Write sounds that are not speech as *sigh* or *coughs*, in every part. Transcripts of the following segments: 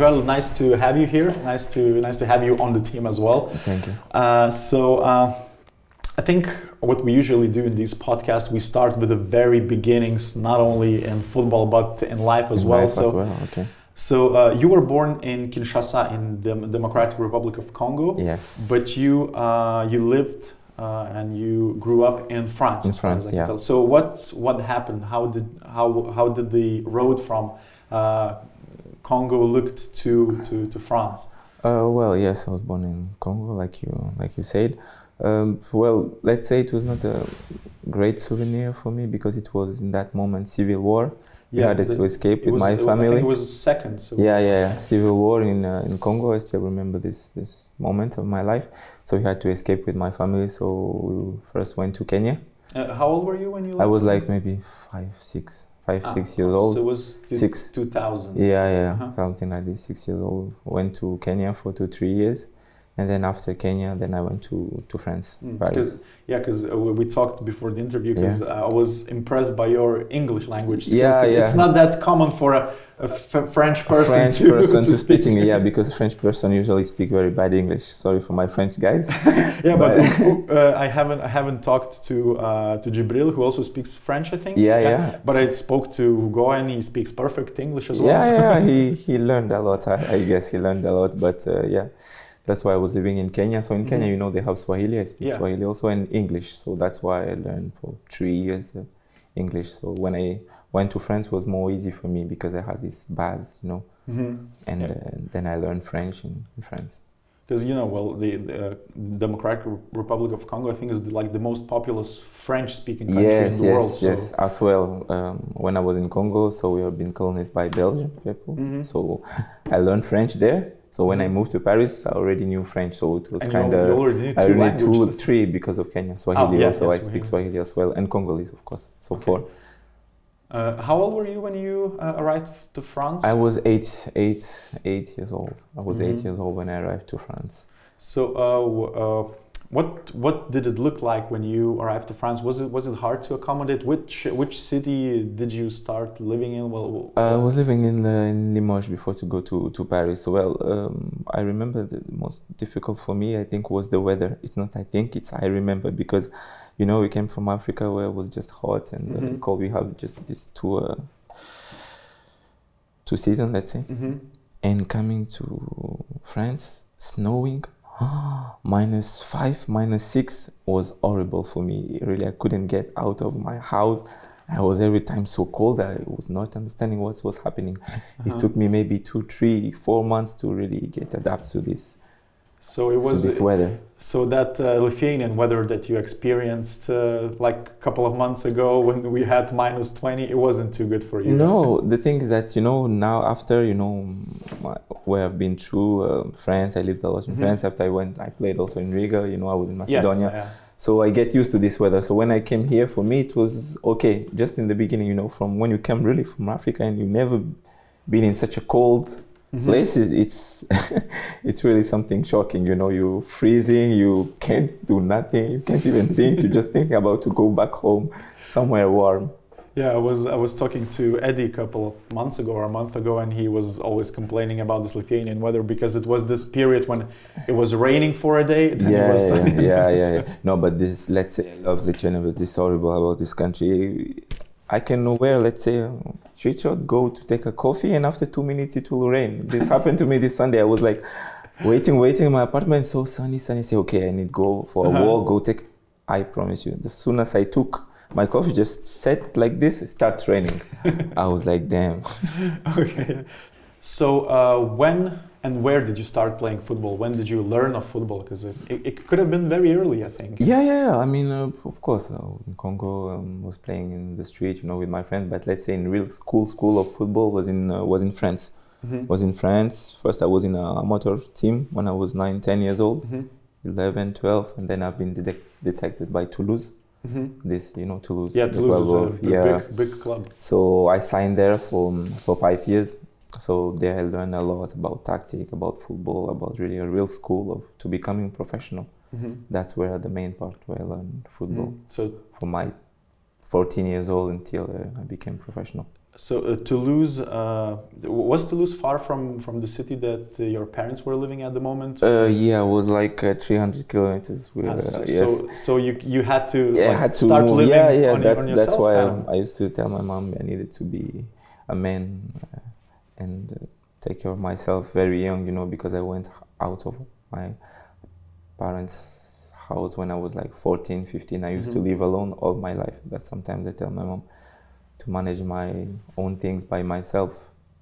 Joel, nice to have you here. Nice to nice to have you on the team as well. Thank you. Uh, so uh, I think what we usually do in these podcasts, we start with the very beginnings, not only in football but in life as In well. life so as well. Okay. so uh, you were born in Kinshasa in the Democratic Republic of Congo, Yes. but you uh, you lived. Uh, and you grew up in France. In as far as France, yeah. So what what happened? How did how how did the road from uh, Congo looked to to, to France? Uh, well, yes, I was born in Congo, like you like you said. Um, well, let's say it was not a great souvenir for me because it was in that moment civil war. we had the- to escape with was- my I family. it was second. So Yeah, yeah, yeah. Civil war in uh, in Congo. I still remember this this moment of my life. So we had to escape with my family. So we first went to Kenya. Uh, how old were you when you? I was like maybe five, six, five, Ah, six years old. So it was Six. 2000. Yeah, yeah, Uh-huh. something like this. Six years old. Went to Kenya for two, three years, and then after Kenya, then I went to to France. Mm, Because yeah, because uh, we talked before the interview. Because I was impressed by your English language skills. Yeah, yeah. It's not that common for a, a f- French person French to, *laughs* person to to speak. speaking, yeah, because French person usually speak very bad English. Sorry for my French guys. *laughs* yeah, but But- uh, I haven't I haven't talked to uh, to Jibril, who also speaks French. I think. Yeah, yeah. But I spoke to Hugo, and he speaks perfect English as well. yeah, so- yeah, *laughs* he, he learned a lot. I, I guess he learned a lot, but uh, yeah, that's why I was living in Kenya. So in Kenya, Mhm. you know, they have Swahili. I speak Yeah. Swahili also and English. So that's why I learned for three years uh, English. So when I went to France, it was more easy for me because I had this base, you know, Mhm. and Yeah. uh, then I learned French in, in France. Because you know, well, the, the uh, Democratic Republic of Congo, I think, is the, like the most populous French-speaking country yes, in the yes, world. So. yes. As well, um, when I was in Congo, so we have been colonized by Belgian people. Mhm. So *laughs* I learned French there. So when I Mhm. moved to Paris, I already knew French. So it was kind of already knew I two two, three because of Kenya. Swahili yeah, also. yeah, I speak Swahili. As well, and Congolese, of course. So Okay. four. Uh, how old were you when you uh, arrived to France? I was eight, eight, eight years old. I was eight Mhm. years old when I arrived to France. so, uh, uh, what what did it look like when you arrived to France? Was it was it hard to accommodate? Which which city did you start living in? Well, I was living in, uh, in Limoges before to go to, to Paris. Well, um, I remember the most difficult for me, I think, was the weather. It's not I think, it's I remember because, you know, we came from Africa where it was just hot and uh, Mhm. cold. We have just these two, uh, two seasons, let's say. Mhm. and coming to France, snowing, *gasps* minus five, minus six was horrible for me. Really, I couldn't get out of my house. I was every time so cold. I was not understanding what was happening. *laughs* It Uh-huh. took me maybe two, three, four months to really get adapt to this, So it was this weather. so that uh, Lithuanian weather that you experienced uh, like a couple of months ago when we had minus twenty. It wasn't too good for you. No, the thing is that you know now after you know my, where I've been through uh, France, I lived a lot in Mhm. France. After I went, I played also in Riga. You know, I was in Macedonia. yeah. So I get used to this weather. So when I came here, for me it was okay. Just in the beginning, you know, from when you come really from Africa and you never been in such a cold Mhm. place, it's *laughs* it's really something shocking. You know, you're freezing, you can't do nothing, you can't even think. You're just thinking about to go back home, somewhere warm. Yeah, I was I was talking to Eddie a couple of months ago or a month ago, and he was always complaining about this Lithuanian weather because it was this period when it was raining for a day, then yeah, it was yeah, yeah, yeah, *laughs* yeah. No, but this, let's say, I love Lithuania, but this is horrible about this country. I can wear, let's say, street shot, go to take a coffee, and after two minutes it will rain. This happened to me this Sunday. I was like, waiting, waiting in my apartment, so sunny, sunny. Say, okay, I need go for a Uh-huh. walk, go take. I promise you, as soon as I took my coffee, just set like this, it starts raining. *laughs* I was like, damn. okay. So uh, when and where did you start playing football? When did you learn of football? Because it, it, it could have been very early, I think. Yeah, yeah, yeah. I mean, uh, of course, uh, in Congo, um, was playing in the street, you know, with my friends. But let's say in real school, school of football was in uh, was in France. Mhm. Was in France. First, I was in a amateur team when I was nine, 10 years old, Mhm. 11, 12, and then I've been detec- detected by Toulouse. Mhm. This, you know, Toulouse. Yeah, Toulouse is a of- big, yeah. big, big club. So I signed there for for five years. So there I learned a lot about tactic, about football, about really a real school of to becoming professional. Mhm. That's where the main part where I learned football Mhm. So from my 14 years old until uh, I became professional. So uh, Toulouse uh, was Toulouse far from from the city that uh, your parents were living at the moment? Uh, yeah, it was like uh, 300 kilometers. Ah, uh, so, yes. so so you you had to yeah, like, had to start move. living yeah, yeah. on, that's on that's why kind of. I, I used to tell my mom I needed to be a man uh, and uh, take care of myself very young, you know, because I went out of my parents' house when I was like 14, 15. I used to Mhm. live alone all my life. That sometimes I tell my mom to manage my own things by myself.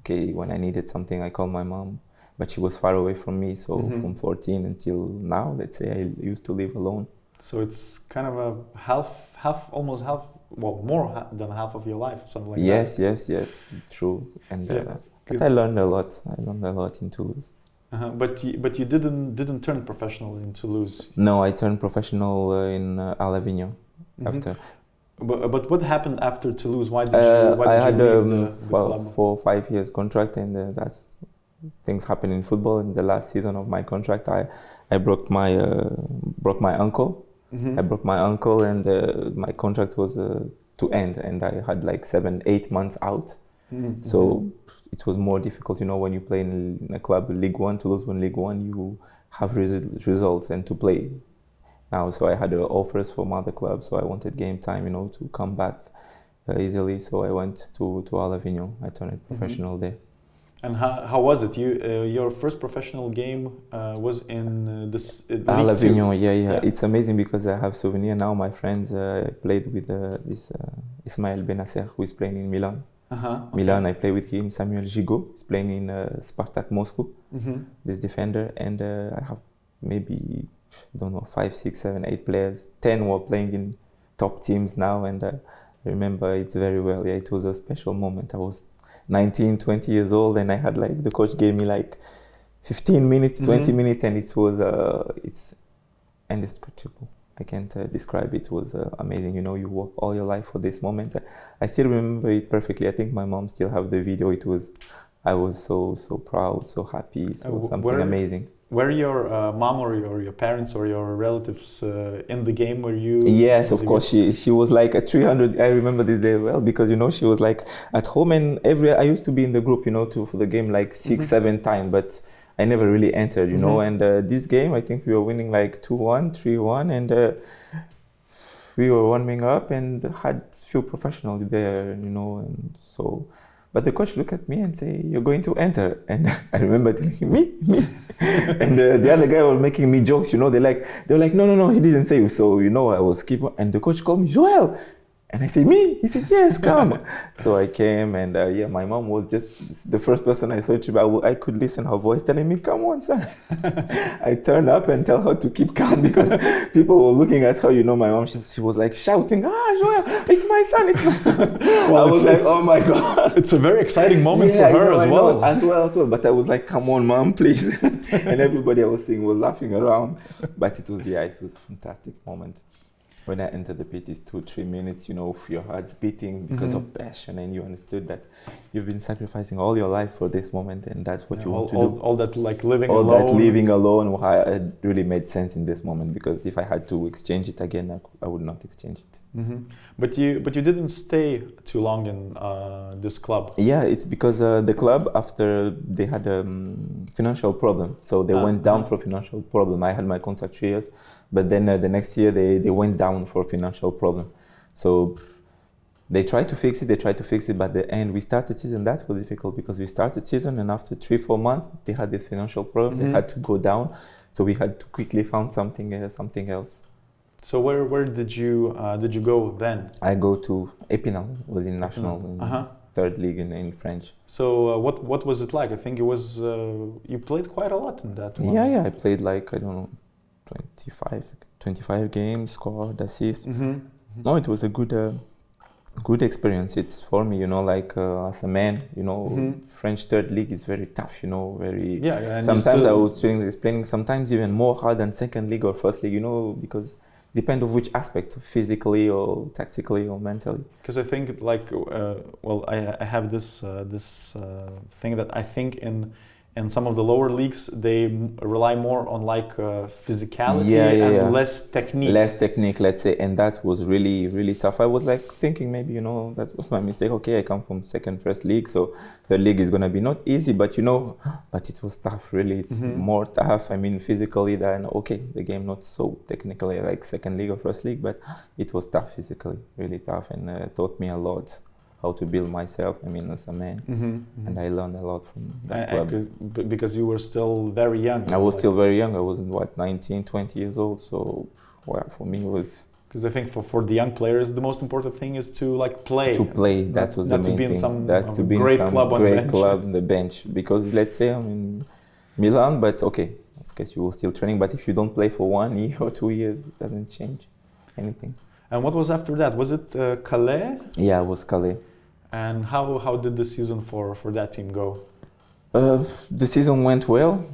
Okay, when I needed something, I called my mom, but she was far away from me. So Mhm. from 14 until now, let's say I used to live alone. So it's kind of a half, half, almost half, well, more ha- than half of your life, something like yes, that. yes, yes, yes, true. And uh, but. I learned a lot. I learned a lot in Toulouse. Uh-huh. But you, but you didn't didn't turn professional in Toulouse. No, I turned professional uh, in uh, Mhm. after. But, but what happened after Toulouse? Why did Uh, you why I had you leave um, the, the four, club? four five years contract, and uh, that's things happen in football. In the last season of my contract, I I broke my uh, broke my ankle. Mhm. I broke my ankle, and uh, my contract was uh, to end, and I had like seven eight months out. Mhm. So it was more difficult, you know, when you play in, a club, League One, Toulouse one League One, you have res- results and to play. Now, so I had uh, offers from other clubs, so I wanted game time, you know, to come back uh, easily. So I went to to Arles-Avignon. I turned professional there. And how, how was it? You uh, your first professional game uh, was in uh, this Arles-Avignon, yeah, yeah, Yeah. It's amazing because I have souvenir now. My friends uh, played with uh, this uh, Ismaël Bennacer, who is playing in Milan. Uh-huh. okay. Milan, I play with him. Samuel Gigot is playing in uh, Spartak Moscow. Mhm. this defender, and uh, I have maybe I don't know five, six, seven, eight players. Ten were playing in top teams now, and uh, I remember it very well. Yeah, it was a special moment. I was 19, 20 years old, and I had like the coach gave me like 15 minutes, 20 Mhm. minutes, and it was uh, it's indescribable. I can't uh, describe it. It was uh, amazing. You know, you work all your life for this moment. I still remember it perfectly. I think my mom still have the video. It was, I was so so proud, so happy, so Uh, something where- amazing. Were your uh, mom or your, your parents or your relatives uh, in the game? Were you? Yes, of course. She she was like a 300. I remember this day well because you know she was like at home and every. I used to be in the group, you know, to for the game like 6 Mhm. seven times but I never really entered, you know. Mhm. And uh, this game, I think we were winning like 2-1, 3-1, and uh, we were warming up and had few professionals there, you know, and so. But the coach looked at me and say, "You're going to enter," and *laughs* I remember telling him, "Me, me," *laughs* and uh, the other guy was making me jokes, you know. They like, they were like, "No, no, no, he didn't say." So you know, I was keep, and the coach called me, "Joel," and I said, "Me?" He said, "Yes, come." *laughs* so I came, and uh, yeah, my mom was just the first person I saw. I could listen her voice telling me, "Come on, son." *laughs* I turned up and tell her to keep calm because *laughs* people were looking at her. You know, my mom, she, she was like shouting, "Ah, Joel, it's my son, it's my son." Well, I was it's- like, "Oh my god." It's a very exciting moment Yeah, for her know, as I well. as well, as well. But I was like, "Come on, mom, please!" and everybody I was seeing was laughing around. But it was, yeah, it was a fantastic moment. When I entered the pit, it's two, three minutes, you know, your heart's beating because Mhm. of passion, and you understood that you've been sacrificing all your life for this moment, and that's what Yeah, you all, want to all, do. all that like living All alone. that living alone why it really made sense in this moment because if I had to exchange it again, I, I would not exchange it. Mhm. But you but you didn't stay too long in uh, this club. Yeah, it's because uh, the club after they had a um, financial problem, so they Ah, went down ah. for financial problem. I had my contract three years, but then uh, the next year they, they went down for financial problem. So they tried to fix it. They tried to fix it, but at the end we started season that was difficult because we started season and after three four months they had this financial problem. Mhm. They had to go down, so we had to quickly found something uh, something else. So where where did you uh, did you go then? I go to Epinal, was in national in Uh huh. third league in, in French. So uh, what what was it like? I think it was uh, you played quite a lot in that. one. Yeah, yeah. I played like I don't know, 25, 25 games, scored, assist. Mm-hmm. No, it was a good, uh, good experience. It's for me, you know, like uh, as a man, you know, Mhm. French third league is very tough, you know, very. Yeah, yeah. Sometimes I was is sometimes even more hard than second league or first league, you know, because depend of which aspect, physically or tactically or mentally. because I think like uh, well I, I have this uh, this uh, thing that I think in in some of the lower leagues they m- rely more on like uh, physicality Yeah, yeah, and yeah. less technique. less technique let's say and that was really really tough i was like thinking maybe you know that was my mistake okay i come from second first league so the league is going to be not easy but you know but it was tough really it's Mhm. more tough i mean physically than okay the game not so technically like second league or first league but it was tough physically really tough and uh, taught me a lot how to build myself i mean as a man Mhm, mhm. and i learned a lot from that and club c- b- because you were still very young. i was still very young i was what 19 20 years old so well for me it was because I think for, for the young players the most important thing is to like play. to play. That not- was not the to be in thing. some, that to be in great some club on the great bench. club on the bench. Because let's say I'm in Milan, but okay, of course you were still training. But if you don't play for one year *laughs* or two years, it doesn't change anything. And what was after that? Was it uh, Calais? Yeah, it was Calais. And how, how did the season for, for that team go? Uh, the season went well.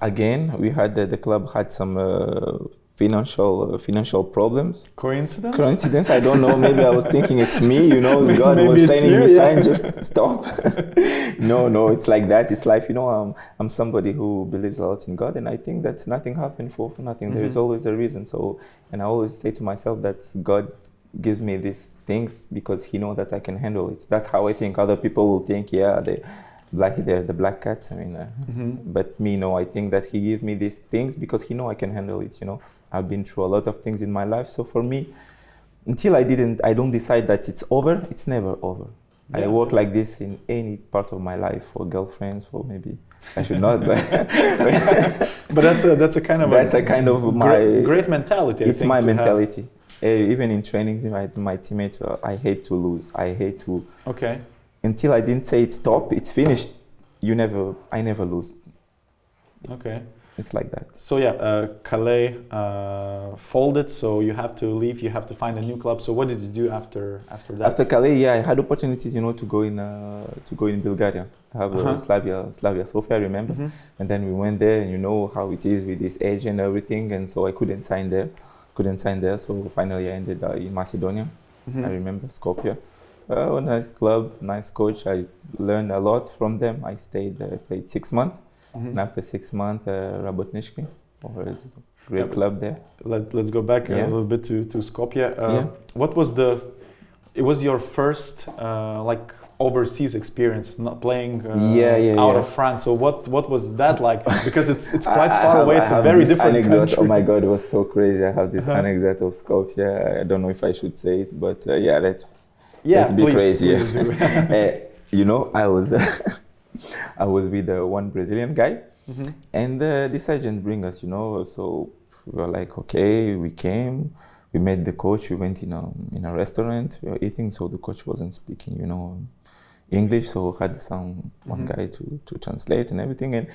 Again, we had uh, the club had some uh, financial uh, financial problems. Coincidence? Coincidence? I don't know. Maybe I was thinking it's me. You know, *laughs* Maybe- God maybe was sending you, me yeah. sign. Just stop. *laughs* no, no. It's like that. It's life. You know, I'm I'm somebody who believes a lot in God, and I think that nothing happened for, nothing. There is Mhm. always a reason. So, and I always say to myself that God gives me these things because He know that I can handle it. That's how I think. Other people will think, yeah, they black they're the black cats. I mean. Uh, Mhm. but me no i think that he gave me these things because he know i can handle it you know i've been through a lot of things in my life so for me until i didn't i don't decide that it's over it's never over i work like this in any part of my life for girlfriends for maybe i should not but *laughs* But that's a, that's a kind of That's a kind of great, my- great mentality. I it's my mentality. have. Uh, even in trainings my, my teammates uh, i hate to lose i hate to Okay. until i didn't say it's stop it's finished you never i never lose Okay. it's like that So yeah, uh, Calais uh, folded. So you have to leave. You have to find a new club. So what did you do after after that? After Calais, yeah, I had opportunities, you know, to go in uh, to go in Bulgaria. I have Uh-huh. uh, Slavia, Slavia Sofia, I remember. Mhm. And then we went there, and you know how it is with this age and everything, and so I couldn't sign there, couldn't sign there. So finally, I ended uh, in Macedonia. Mhm. I remember Skopje. Uh, a nice club, nice coach. I learned a lot from them. I stayed, uh, played six months. Mhm. And after six months, uh, Rabotnički, or great Yeah, club there. Let, let's go back a little bit to, to Skopje. Uh, Yeah. What was the, it was your first uh, like overseas experience, not playing uh, Yeah, yeah, out yeah. of France. So what, what was that like? *laughs* Because it's, it's quite I- I far have- away. It's a very different anecdote. country. Oh my god, it was so crazy. I have this Uh-huh. anecdote of Skopje. I don't know if I should say it, but uh, yeah, let's. yeah, let's be please, crazy, please do. Uh, *laughs* you know, I was, *laughs* I was with uh, one Brazilian guy, Mhm. and uh, this agent bring us. You know, so we were like, okay, we came. We met the coach. We went in a in a restaurant. We were eating, so the coach wasn't speaking. You know. English, so had some one Mhm. guy to, to translate and everything, and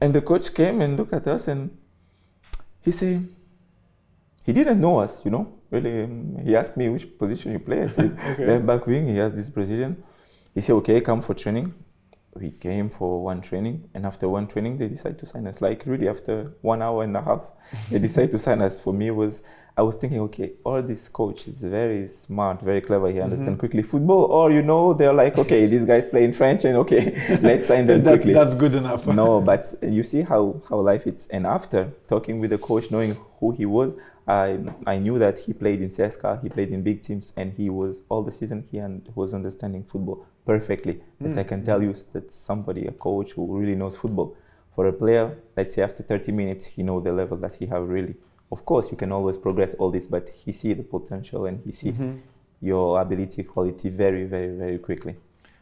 and the coach came and looked at us and he said he didn't know us, you know. Really, um, he asked me which position you play. I said Okay. left back wing. He asked this Brazilian. He said, "Okay, come for training." We came for one training, and after one training, they decided to sign us. Like really, after one hour and a half, they decided to sign us. For me, it was I was thinking, okay, all this coach is very smart, very clever. He understands Mhm. quickly football, or you know, they're like, okay, this guy's playing French, and okay, *laughs* let's sign them That- quickly that's good enough. no, but you see how, how life is. And after talking with the coach, knowing who he was, I I knew that he played in CSKA, he played in big teams, and he was all the season he and was understanding football perfectly. That I Mm. can tell you that somebody, a coach who really knows football. For a player, let's say after 30 minutes, he know the level that he have really. Of course, you can always progress all this, but he see the potential and he see Mhm. your ability, quality very, very, very quickly.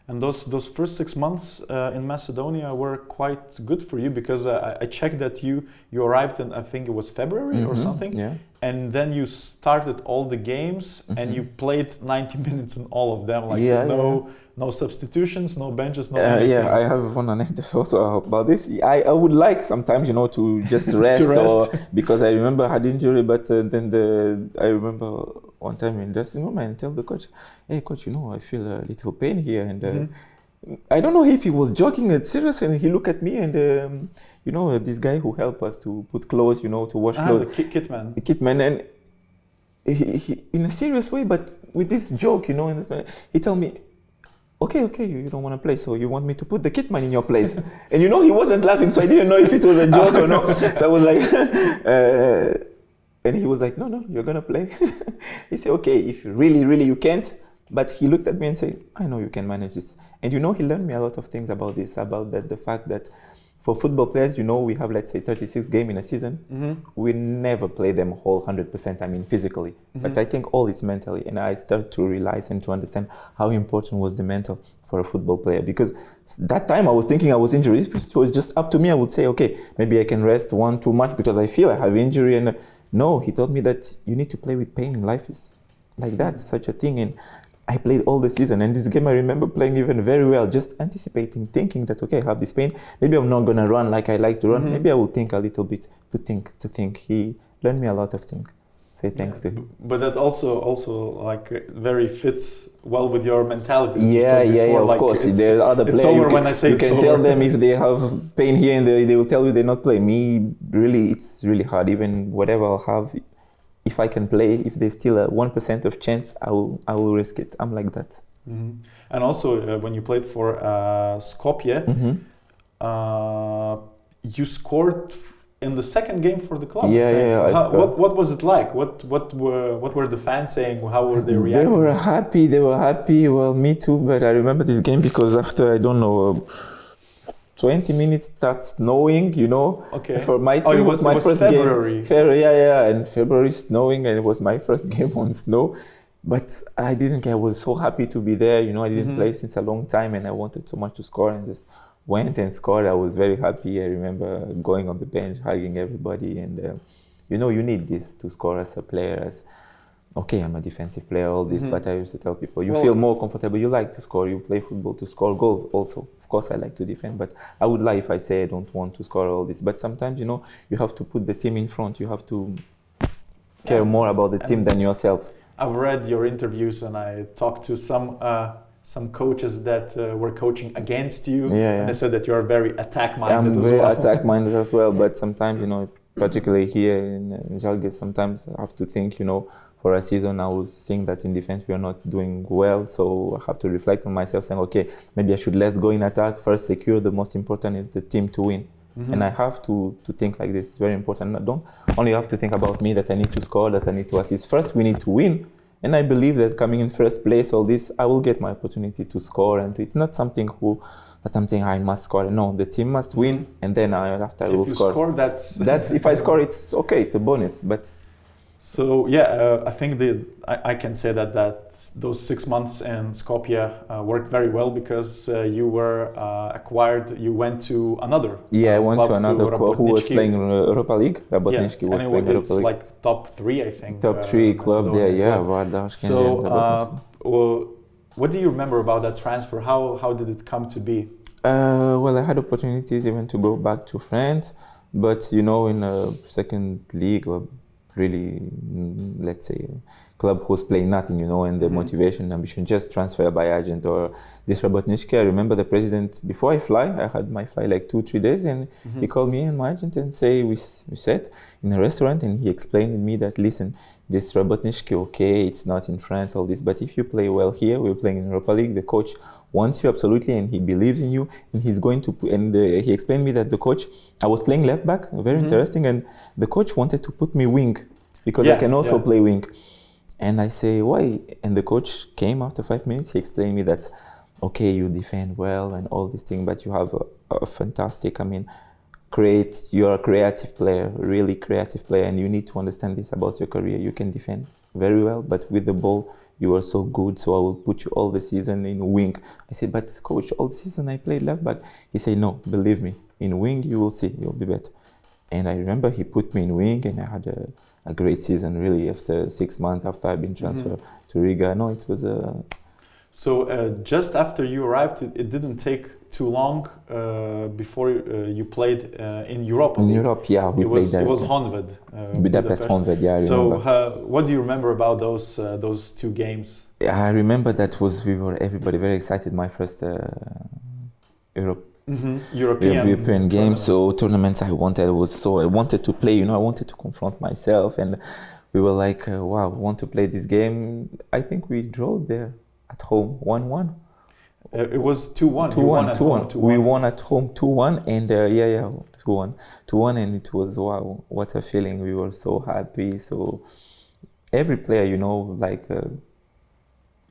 And those those first six months uh, in Macedonia were quite good for you because uh, I- I checked that you you arrived in I think it was February or Mhm, something, Yeah. And then you started all the games and Mhm. you played 90 *laughs* minutes in all of them, like Yeah, no no substitutions, no benches, no. Uh, anything. yeah, I have one anecdote *laughs* also about this. I, I would like sometimes, you know, to just *laughs* rest, rest. or because I remember I had injury, but uh, then the I remember one time in dressing room and tell the coach, "Hey, coach, you know, I feel a little pain here," and uh, Mhm. I don't know if he was joking and serious, and he looked at me and um, you know, this guy who helped us to put clothes, you know, to wash Ah, clothes, the kit, kit man. the kid man, and he, he, in a serious way, but with this joke, you know, and this, he told me, okay, okay, you, you don't want to play, so you want me to put the kitman in your place. *laughs* and you know, he wasn't laughing, so I didn't know if it was a joke or not. *laughs* So I was like, *laughs* uh, and he was like, no, no, you're going to play. he said, okay, if really, really you can't. But he looked at me and said, I know you can manage this. And you know, he learned me a lot of things about this, about that, the fact that for football players, you know, we have let's say 36 games in a season. Mm-hmm. We never play them whole 100%. I mean, physically, but Mm-hmm. I think all is mentally, and I start to realize and to understand how important was the mental for a football player. Because that time I was thinking I was injured. If it was just up to me, I would say, okay, maybe I can rest one too much because I feel I have injury. And uh, no, he told me that you need to play with pain. Life is like that, such a thing. And I played all the season, and this game I remember playing even very well, just anticipating, thinking that okay, I have this pain. Maybe I'm not gonna run like I like to run. Mhm. Maybe I will think a little bit to think to think. He learned me a lot of things. Say thanks to him. But that also also like very fits well with your mentality. that you Yeah, yeah, yeah. Of like, course, there are other players. it's over you can, when I say you can tell them if they have pain here, and they, they will tell you they not play. Me, really, it's really hard. Even whatever I'll have, if I can play, if there's still a one percent of chance, I will I will risk it. I'm like that. Mhm. And also, uh, when you played for uh, Skopje, hmm uh, you scored f- in the second game for the club. Yeah, yeah, I How, what what was it like? What what were what were the fans saying? How were they reacting? They were happy. They were happy. Well, me too. But I remember this game because after I don't know, uh, 20 minutes start snowing. You know, okay. for my Oh, it team was, my it was first February. game. February, yeah, yeah, and February snowing, and it was my first *laughs* game on snow. But I didn't care. I was so happy to be there. You know, I didn't Mhm. play since a long time, and I wanted so much to score, and just went and scored. I was very happy. I remember going on the bench, hugging everybody, and uh, you know, you need this to score as a player. As okay, I'm a defensive player, all this, Mhm. but I used to tell people, you Well- feel more comfortable. You like to score. You play football to score goals. Also, of course, I like to defend, but I would lie if I say I don't want to score all this. But sometimes, you know, you have to put the team in front. You have to care Yeah. more about the team And- than yourself. I've read your interviews and I talked to some uh, some coaches that uh, were coaching against you, Yeah, yeah. and they said that you are very attack minded I'm as very well. attack minded as well, but *laughs* sometimes, you know, particularly here in, uh, in sometimes I have to think, you know, for a season I was seeing that in defense we are not doing well, so I have to reflect on myself, saying, okay, maybe I should less go in attack first, secure. The most important is the team to win, Mhm. and I have to to think like this. It's very important. I don't only have to think about me that I need to score, that I need to assist. First, we need to win. And I believe that coming in first place, all this, I will get my opportunity to score. And it's not something who that I'm thinking I must score. No, the team must win, and then I, after I if will you score. score, that's *laughs* That's if I score, it's okay. It's a bonus. But So yeah, uh, I think the I, I can say that that those six months in Skopje uh, worked very well because uh, you were uh, acquired. You went to another. yeah, I uh, went club to another club who was playing uh, Europa League. Yeah, was it, playing Europa it's League. like top three, I think. Top uh, three club there. Macedonian Yeah. Vardar. So, uh, well, what do you remember about that transfer? How how did it come to be? Uh, well, I had opportunities even to go back to France, but you know, in a second league, or really, mm, let's say, club who's playing nothing, you know, and the Mhm. motivation, ambition, just transfer by agent or this Rabotnički. I remember the president before I fly. I had my fly like two, three days, and Mm-hmm. he called me and my agent and say we, we sat in a restaurant, and he explained to me that listen, this Rabotnički, okay, it's not in France, all this, but if you play well here, we're playing in Europa League. The coach wants you absolutely, and he believes in you, and he's going to. pu- And uh, he explained me that the coach, I was playing left back, very Mhm. interesting, and the coach wanted to put me wing because I can also yeah. play wing. And I say why? And the coach came after five minutes. He explained me that, okay, you defend well and all these things, but you have a, a fantastic. I mean, create. You're a creative player, really creative player, and you need to understand this about your career. You can defend very well, but with the ball, you are so good. So I will put you all the season in wing. I said, but coach, all the season I played left back. He said, no, believe me, in wing you will see, you'll be better. And I remember he put me in wing, and I had a, a great season. Really, after six months after I've been mm-hmm. transferred to Riga, no, it was a So uh, just after you arrived, it, it didn't take too long uh, before uh, you played uh, in Europe. in Europe. Yeah, we It played was there. it was Honved. Uh, Budapest Honved. Yeah, I So uh, what do you remember about those uh, those two games? I remember that was we were everybody very excited. My first uh, Europe European European game. So tournaments I wanted was so I wanted to play. You know, I wanted to confront myself, and we were like, uh, wow, we want to play this game. I think we drew there at home, one-one. Uh, it was two one. Two one, two one. We won at home two one, and uh, yeah, yeah, two one, two one, and it was wow, what a feeling. We were so happy. So every player, you know, like uh,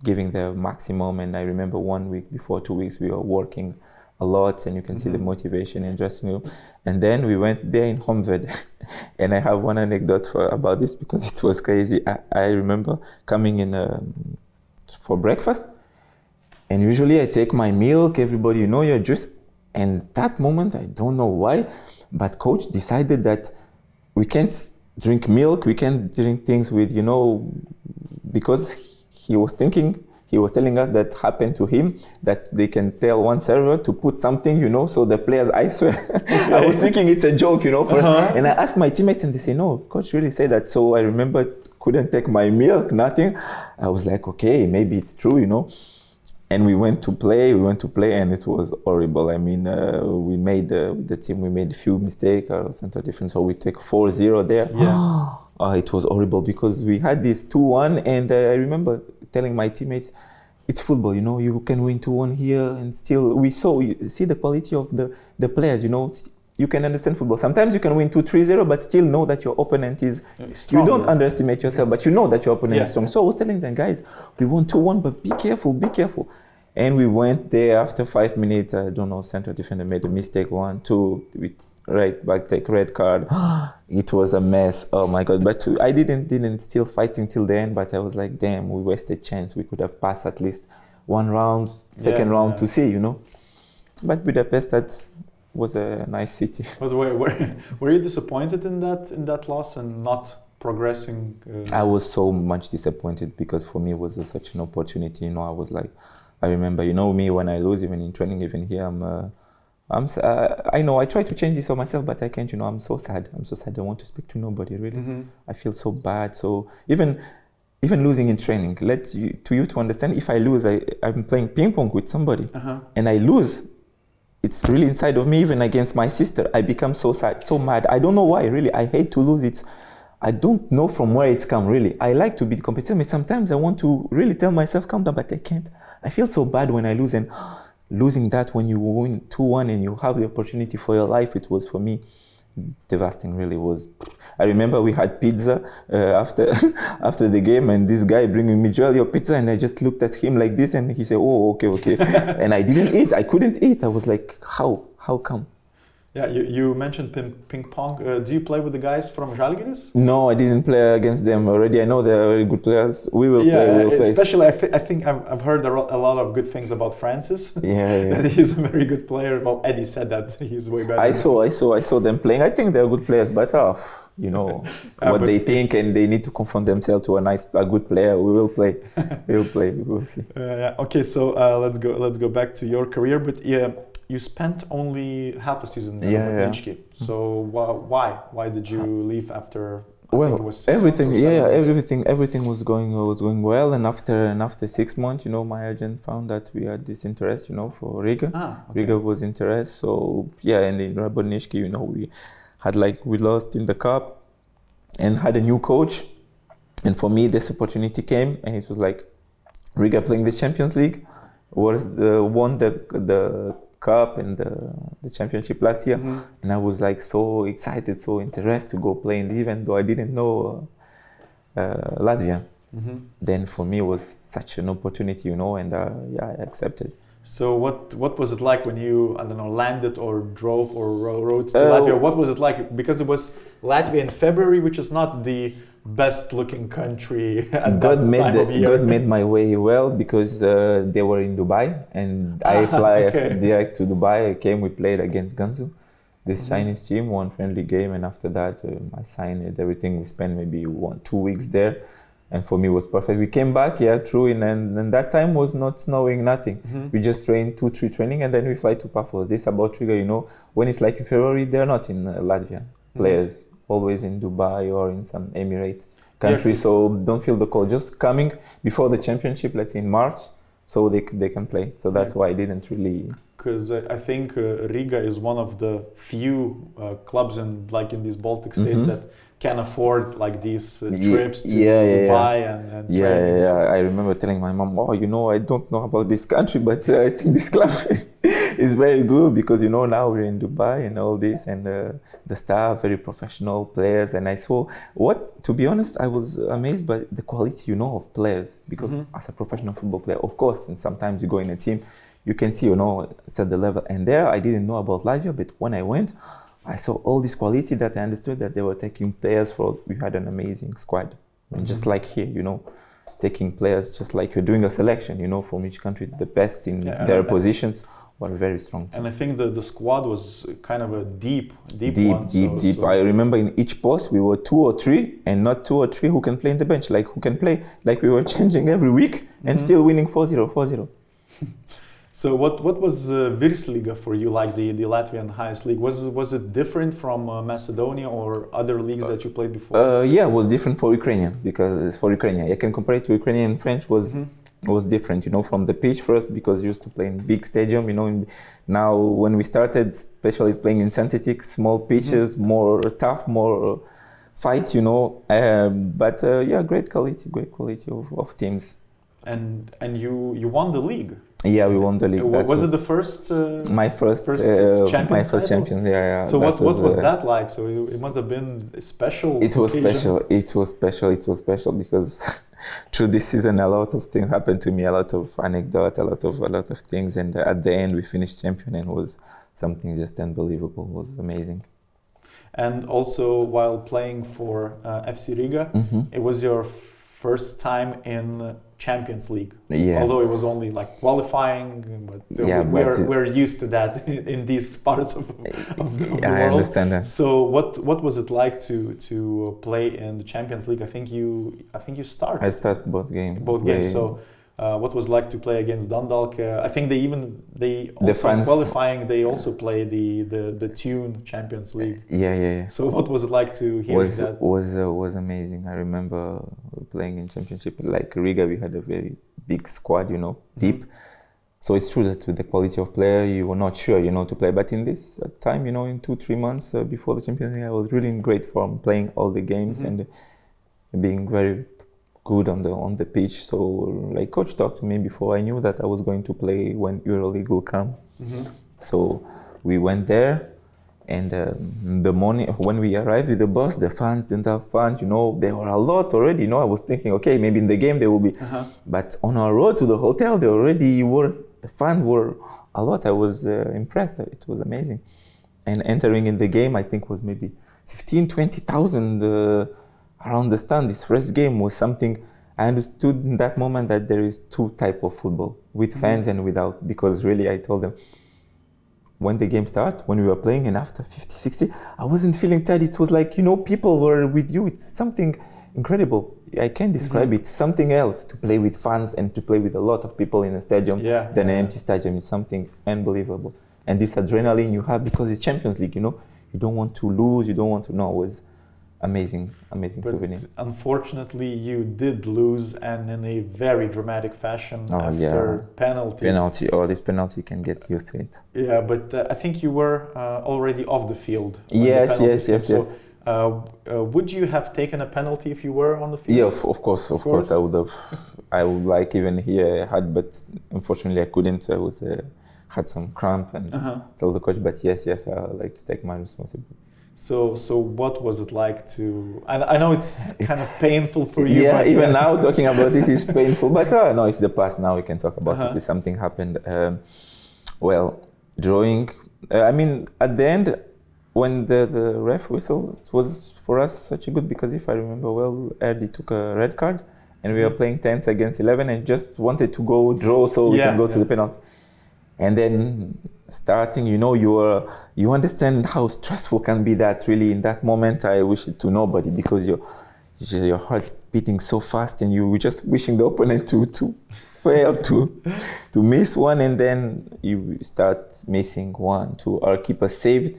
giving their maximum. And I remember one week before, two weeks, we were working a lot, and you can mm-hmm. see the mm-hmm. motivation in dressing room. And then we went there in Honved, *laughs* and I have one anecdote for, about this because it was crazy. I, I remember coming in um, for breakfast, and usually I take my milk. Everybody, you know, your juice. And that moment, I don't know why, but coach decided that we can't drink milk, we can't drink things with, you know, because he was thinking he was telling us that happened to him that they can tell one server to put something, you know, so the players, I swear, *laughs* I was thinking it's a joke, you know, uh-huh. and I asked my teammates and they say, no, coach really said that. So I remember couldn't take my milk, nothing. I was like, okay, maybe it's true, you know. And we went to play, we went to play, and it was horrible. I mean, uh, we made uh, the team, we made a few mistakes, uh, center difference, so we take 4-0 there. Yeah. *gasps* Uh, it was horrible because we had this 2-1, and uh, I remember telling my teammates, it's football, you know, you can win 2-1 here and still, we saw, see the quality of the, the players, you know, you can understand football. Sometimes you can win 2-3-0, but still know that your opponent is, strong. you don't underestimate yourself, but you know that your opponent yeah. is strong. So I was telling them, guys, we won 2-1, but be careful, be careful. And we went there after five minutes, I don't know, central defender made a mistake, one, two, we right back take red card *gasps* it was a mess oh my god but i didn't didn't still fighting till the end but i was like damn we wasted chance we could have passed at least one round second yeah, round yeah. to see you know but budapest that was a nice city *laughs* but were, were, were you disappointed in that in that loss and not progressing uh... i was so much disappointed because for me it was a, such an opportunity you know i was like i remember you know me when i lose even in training even here i'm uh, I'm, uh, I know I try to change this for myself, but I can't. You know, I'm so sad. I'm so sad. I want to speak to nobody. Really, mm-hmm. I feel so bad. So even even losing in training, let you to you to understand. If I lose, I I'm playing ping pong with somebody, uh-huh. and I lose. It's really inside of me. Even against my sister, I become so sad, so mad. I don't know why. Really, I hate to lose. it I don't know from where it's come. Really, I like to be competitive. Sometimes I want to really tell myself calm down, but I can't. I feel so bad when I lose and *gasps* losing that when you win 2-1 and you have the opportunity for your life it was for me devastating really was. I remember we had pizza uh, after *laughs* after the game and this guy bringing me joel your pizza and i just looked at him like this and he said oh okay okay. *laughs* And i didn't eat. I couldn't eat. I was like how how come yeah, you, you mentioned ping, ping pong. Uh, do you play with the guys from Žalgiris? No, I didn't play against them already. I know they're very good players. We will yeah, play. We will especially I, th- I think I've, I've heard a, ro- a lot of good things about Francis. *laughs* Yeah, yeah. *laughs* he's a very good player. Well, Eddie said that he's way better. I saw, I saw, I saw them playing. I think they're good players, but uh, you know *laughs* uh, what they think, and they need to confront themselves to a nice, a good player. We will play. we will play. We will see. Uh, yeah. Okay, so uh, let's go. Let's go back to your career, but yeah you spent only half a season yeah, yeah. HK. So wh- why why did you leave after? I well, everything, yeah, everything, everything was going was going well, and after and after six months, you know, my agent found that we had this interest, you know, for Riga. Ah, okay. Riga was interest, so yeah, and in Rabotnički, you know, we had like we lost in the cup, and had a new coach, and for me, this opportunity came, and it was like Riga playing the Champions League, was the won the the Cup and the, the championship last year, mm-hmm. and I was like so excited, so interested to go play. And even though I didn't know uh, uh, Latvia, mm-hmm. then for me it was such an opportunity, you know, and uh, yeah, I accepted. So what what was it like when you I don't know landed or drove or rode to uh, Latvia? What was it like? Because it was Latvia in February, which is not the best looking country *laughs* at God made time the, of year. God made my way well because uh, they were in Dubai and I *laughs* fly okay. direct to Dubai. I came, we played against Gansu, this mm-hmm. Chinese team, one friendly game, and after that um, I signed it. Everything we spent maybe one two weeks there, and for me it was perfect. We came back, yeah, true, and and, and that time was not snowing, nothing. Mm-hmm. We just trained two three training, and then we fly to Paphos. This about trigger, you know, when it's like in February, they're not in uh, Latvia mm-hmm. Always in Dubai or in some Emirate country. Yeah. So don't feel the call. Just coming before the championship, let's say in March, so they they can play. So that's why I didn't really because I think uh, Riga is one of the few uh, clubs in like in these Baltic states Mhm. that can afford like these uh, trips to yeah, yeah, Dubai and, and Yeah, yeah, trainings. yeah. I remember telling my mom, "Oh, you know, I don't know about this country, but uh, I think this club *laughs* is very good because you know now we're in Dubai and all this, and uh, the staff very professional players." And I saw what, to be honest, I was amazed by the quality, you know, of players because Mhm. as a professional football player, of course, and sometimes you go in a team, you can see, you know, set the level. And there, I didn't know about Latvia, but when I went. I saw all this quality that I understood that they were taking players for. We had an amazing squad, and just like here, you know, taking players just like you're doing a selection, you know, from each country, the best in Yeah, their positions were very strong. team. And I think the, the squad was kind of a deep, deep, Deep, one. deep, so- deep. so- I remember in each post we were two or three, and not two or three who can play in the bench, like who can play, like we were *laughs* changing every week and Mhm. still winning 4-0, 4-0. *laughs* So what what was uh, Virsliga for you, like the, the Latvian highest league? Was it- was it different from uh, Macedonia or other leagues that you played before? Uh, yeah, it was different for Ukrainian because for Ukrainian, I can compare it to Ukrainian French was Mhm. was different, you know, from the pitch first because used to play in big stadium, you know. In, now when we started, especially playing in synthetic, small pitches, more tough, more uh, fight, you know. Um, but uh, yeah, great quality, great quality of, of teams. And and you you won the league. Yeah, we won the league. Uh, That was it the first? Uh, my first, first uh, my Champions first title? champion? Yeah, yeah. so what what was uh, that like? So it, must have been special. It was occasion. special. It was special. It was special because *laughs* through this season, a lot of things happened to me. A lot of anecdote, a lot of a lot of things, and at the end, we finished champion, and it was something just unbelievable. It was amazing. And also while playing for uh, FC Riga, hmm it was your first time in Champions League. Yeah. Although it was only like qualifying, but uh, Yeah, but we're, it- we're used to that *laughs* in, these parts of, of the, of the I world. understand that. So what what was it like to to play in the Champions League? I think you I think you started I start both games. both games. So uh, what was like to play against Dundalk? Uh, I think they even they also fans- qualifying they also play the the the Tune Champions League. Yeah, yeah, yeah. So what was it like to hear was that? was uh, was amazing. I remember playing in championship like Riga. We had a very big squad, you know, Mm-hmm. deep. So it's true that with the quality of player, you were not sure, you know, to play. But in this time, you know, in two three months uh, before the Champions League, I was really in great form, playing all the games Mhm. and being very good on the on the pitch. So like coach talked to me before. I knew that I was going to play when EuroLeague will come. Mhm. So we went there, and um, the morning when we arrived with the bus, the fans didn't have fans. You know, there were a lot already. You know, I was thinking, okay, maybe in the game there will be, Uh-huh. but on our road to the hotel, they already were the fans were a lot. I was uh, impressed. It was amazing, and entering in the game, I think was maybe 15, 20,000 uh, around the stand. This first game was something. I understood in that moment that there is two type of football with mm-hmm. fans and without because really I told them when the game started, when we were playing, and after 50, 60, I wasn't feeling tired. It was like, you know, people were with you. It's something incredible. I can't describe mm-hmm. it. Something else to play with fans and to play with a lot of people in a stadium Yeah, than yeah. an empty stadium is something unbelievable. And this adrenaline you have because it's Champions League, you know, you don't want to lose, you don't want to know. It was amazing, amazing But souvenir. unfortunately, you did lose, and in a very dramatic fashion Oh, after yeah. penalties. Penalty, or this penalty can get used to it. Yeah, but uh, I think you were uh, already off the field. when the Yes, yes, yes, yes. So, uh, uh, would you have taken a penalty if you were on the field? Yeah, of, of course, of, Of course. course. I would have. I would like even here I had, but unfortunately I couldn't. I was uh, had some cramp and Uh-huh. told the coach. But yes, yes, I would like to take my responsibility. So, so what was it like to? I, I know it's, kind of painful for you. yeah, but even now talking about it is *laughs* painful. But uh, no, it's the past. Now we can talk about Uh-huh. it. If something happened. Um, well, drawing. Uh, I mean, at the end, when the, the ref whistle, it was for us such a good because if I remember well, Erdi took a red card, and we were Mhm. playing tens against eleven, and just wanted to go draw so we Yeah, can go to the penalty. And then starting, you know, you are you understand how stressful can be that really in that moment. I wish it to nobody because your your heart's beating so fast and you were just wishing the opponent to to fail to to miss one and then you start missing one two our keeper saved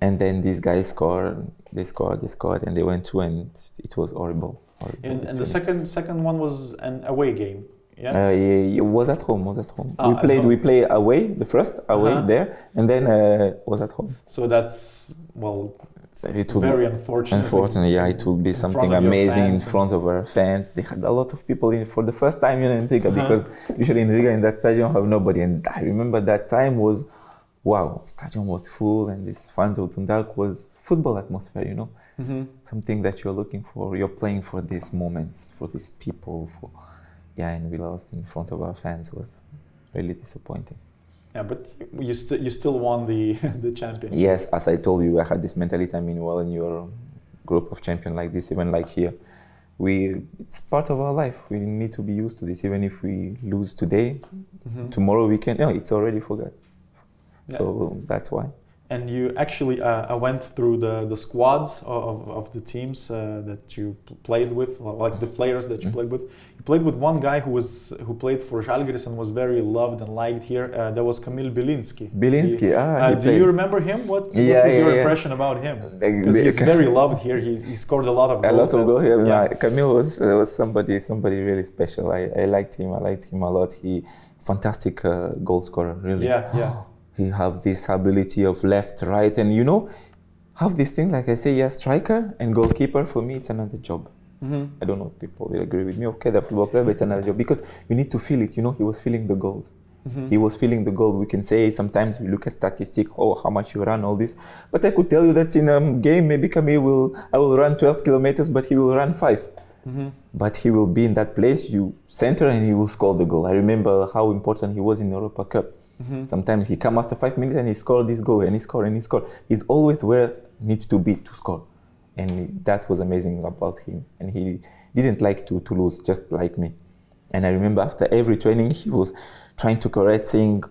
and then these guys score they scored they scored and they went through and it was horrible, horrible And, and the second second one was an away game. Yeah. Uh, it was at home. Was at home. Ah, we played. home. We play away the first away Uh-huh. there, and then uh, was at home. So that's well, it's It will very unfortunate. Unfortunately, yeah, it would be something amazing in front of our fans. They had a lot of people in for the first time in Riga Uh-huh. because usually in Riga in that stadium have nobody. And I remember that time was, wow, stadium was full and this fans of Dundalk was football atmosphere. You know, Mhm. something that you're looking for. You're playing for these moments, for these people. For yeah, and we lost in front of our fans was really disappointing. Yeah, but you, you still you still won the *laughs* the championship. Yes, as I told you, I had this mentality. I mean, well, in your group of champion like this, even like here, we it's part of our life. We need to be used to this. Even if we lose today, Mhm. tomorrow we can. No, it's already forgot. Yeah. So that's why. And you actually uh, I went through the, the squads of, of the teams uh, that you played with, like the players that you Mhm. played with. You played with one guy who was who played for Žalgiris and was very loved and liked here. Uh, that was Kamil Bilinski. Bilinski, He- ah, uh, do played. you remember him? What, what was yeah, your yeah. impression about him? Because he's very loved here. He, he scored a lot of goals. a lot of goals. Yeah, yeah. yeah. Kamil was uh, was somebody somebody really special. I, I liked him. I liked him a lot. He fantastic uh, goal scorer. Really. Yeah, yeah. He have this ability of left, right, and you know, have this thing like I say, yeah, striker and goalkeeper for me it's another job. Mhm. I don't know if people will agree with me. Okay, the football player, but it's another job because you need to feel it. You know, he was feeling the goals. Mhm. He was feeling the goal. We can say sometimes we look at statistic, oh, how much you run, all this. But I could tell you that in a game, maybe Kamil will, I will run 12 kilometers, but he will run five. Mhm. But he will be in that place, you center, and he will score the goal. I remember how important he was in Europa Cup. Mhm. Sometimes he come after five minutes and he score this goal and he score and he score. He's always where needs to be to score, and that was amazing about him. And he didn't like to, to lose, just like me. And I remember after every training he was trying to correct, saying,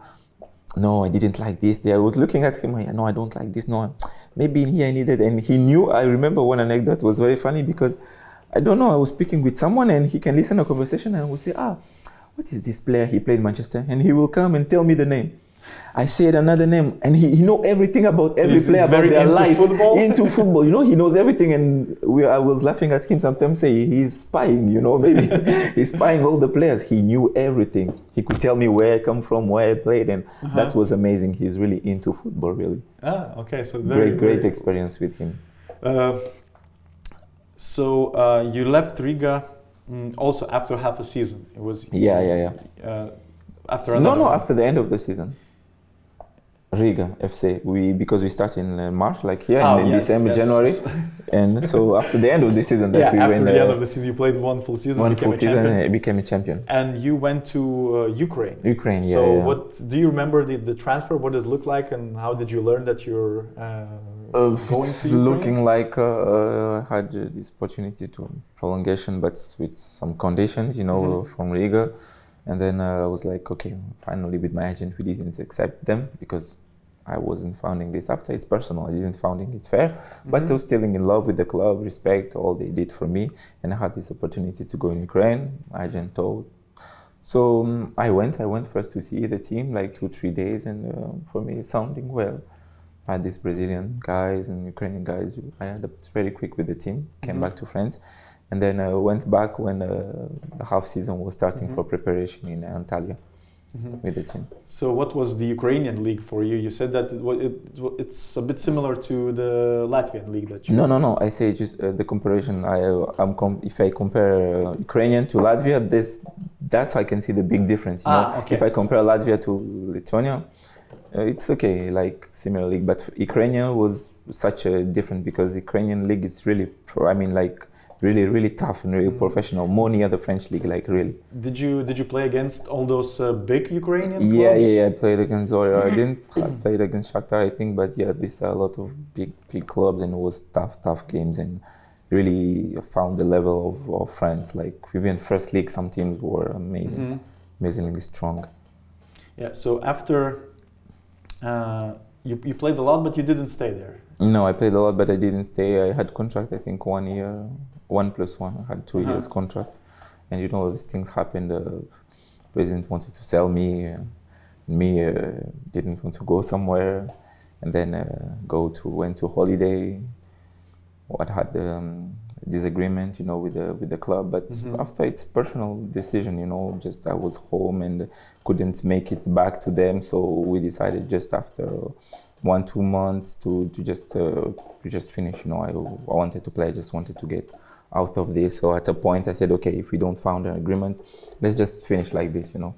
"No, I didn't like this." I was looking at him. No, I don't like this. No, maybe here I needed. And he knew. I remember one anecdote was very funny because I don't know. I was speaking with someone and he can listen a conversation and will say, "Ah." What is this player? He played Manchester, and he will come and tell me the name. I said another name, and he, he know everything about every he's- player about their into life, football? into football. You know, he knows everything, and we, I was laughing at him sometimes. Say he's spying. You know, *laughs* maybe he's spying all the players. He knew everything. He could tell me where I come from, where I played, and that was amazing. He's really into football. Really Ah, okay. So very great, great very- experience with him. Uh, so uh, you left Riga mm, also after half a season. It was Yeah, yeah, yeah. Uh, after No, another no, one. after the end of the season. Riga FC. We because we start in uh, March, like here, and in yes, December, yes. January, *laughs* and so after the end of the season, that yeah, we after went the end uh, of the season, you played one full season, one became full a season, champion, and became a champion. and you went to uh, Ukraine. Ukraine, yeah. so yeah. what do you remember the, the transfer? What did it look like, and how did you learn that you're uh, Uh, it's looking like uh, uh, I had uh, this opportunity to prolongation, but with some conditions, you know, Mhm. from Riga. And then uh, I was like, okay, finally with my agent, we didn't accept them because I wasn't founding this after. It's personal. I didn't founding it fair, but I was still in love with the club, respect all they did for me, and I had this opportunity to go in Ukraine. Agent told. So um, I went. I went first to see the team, like two, three days, and uh, for me, it's sounding well. I had these Brazilian guys and Ukrainian guys. I adapted very quick with the team. Came Mhm. back to France, and then I went back when uh, the half season was starting Mhm. for preparation in Antalya Mhm. with the team. So, what was the Ukrainian league for you? You said that it, it, it's a bit similar to the Latvian league that you. No, no, no. I say just uh, the comparison. I, I'm com- if I compare uh, Ukrainian to Latvia, this that's I can see the big difference. You Ah, know? okay. If I compare Latvia to Lithuania, uh, it's okay, like similar league. But Ukrainian was such a different because Ukrainian league is really, pro, I mean, like really, really tough and really Mhm. professional. More near the French league, like really. Did you did you play against all those uh, big Ukrainian Yeah, clubs? yeah, yeah. I played against Zoria. I *coughs* didn't. I played against Shakhtar, I think, but yeah, these are a lot of big, big clubs, and it was tough, tough games, and really found the level of, of France. Like even first league, some teams were amazing, Mhm. amazingly strong. Yeah. So after uh, you you played a lot, but you didn't stay there. No, I played a lot, but I didn't stay. I had contract. I think one year, one plus one. I had 2 Uh-huh. years contract, and you know these things happened. The president wanted to sell me. Uh, me uh, didn't want to go somewhere, and then uh, go to went to holiday. What had um, disagreement, you know, with the with the club. But Mhm. after it's personal decision, you know, just I was home and couldn't make it back to them, so we decided just after one two months to to just uh, to just finish. You know, I I wanted to play. I just wanted to get out of this. So at a point, I said, okay, if we don't find an agreement, let's just finish like this. You know.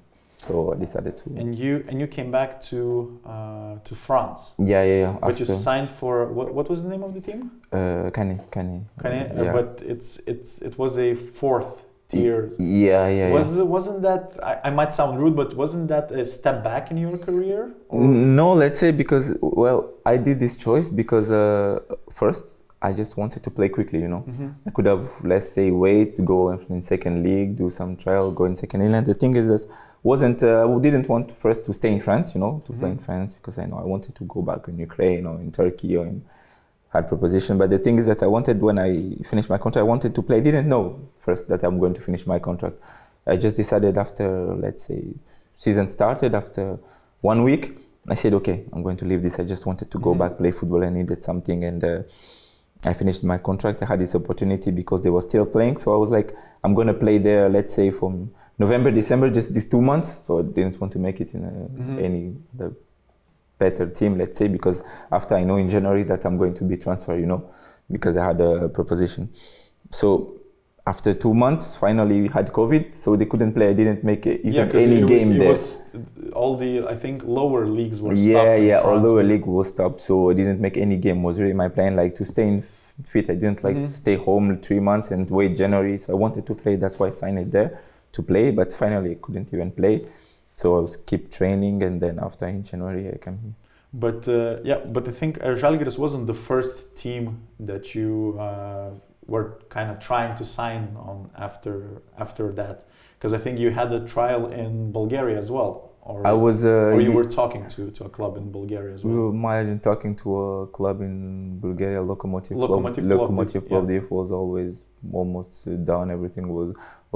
So I decided to. And you and you came back to uh, to France, yeah, yeah, yeah. but you signed for what? What was the name of the team? Uh, Kanye, Kanye. Kanye, yeah. uh, but it's it's it was a fourth tier. yeah, yeah, yeah. Was wasn't that? I, I might sound rude, but wasn't that a step back in your career? Or- No, let's say because well, I did this choice because uh, first I just wanted to play quickly. You know, Mhm. I could have let's say wait, go in second league, do some trial, go in second league. And the thing is that wasn't uh, I didn't want first to stay in France. You know, to play in. France because I know I wanted to go back in Ukraine or in Turkey or in had proposition. But the thing is that I wanted when I finished my contract, I wanted to play. I didn't know first that I'm going to finish my contract. I just decided after let's say season started after one week. I said, okay, I'm going to leave this. I just wanted to go Mhm. back play football. I needed something, and uh, I finished my contract. I had this opportunity because they were still playing, so I was like, I'm going to play there. Let's say from November, December, just these two months. So I didn't want to make it in a, Mhm. any the better team, let's say, because after I know in January that I'm going to be transferred, you know, because I had a proposition. So after two months, finally we had COVID, so they couldn't play. I didn't make even 'cause any game it there. Was, all the I think lower leagues were yeah, stopped yeah. France, Although a but- league was stopped, so I didn't make any game. Was really my plan, like to stay in fit. I didn't like Mhm. stay home three months and wait January. So I wanted to play. That's why I signed it there to play. But finally, I couldn't even play. So I was keep training, and then after in January, I came here. But uh, yeah, but I think uh, Žalgiris wasn't the first team that you uh, were kind of trying to sign on after after that, because I think you had a trial in Bulgaria as well, or I was. Uh, or you were talking to, to a club in Bulgaria as We well. were my talking to a club in Bulgaria, Lokomotiv. Lokomotiv Club. Plovdiv, Lokomotiv yeah. Was always almost done. Everything was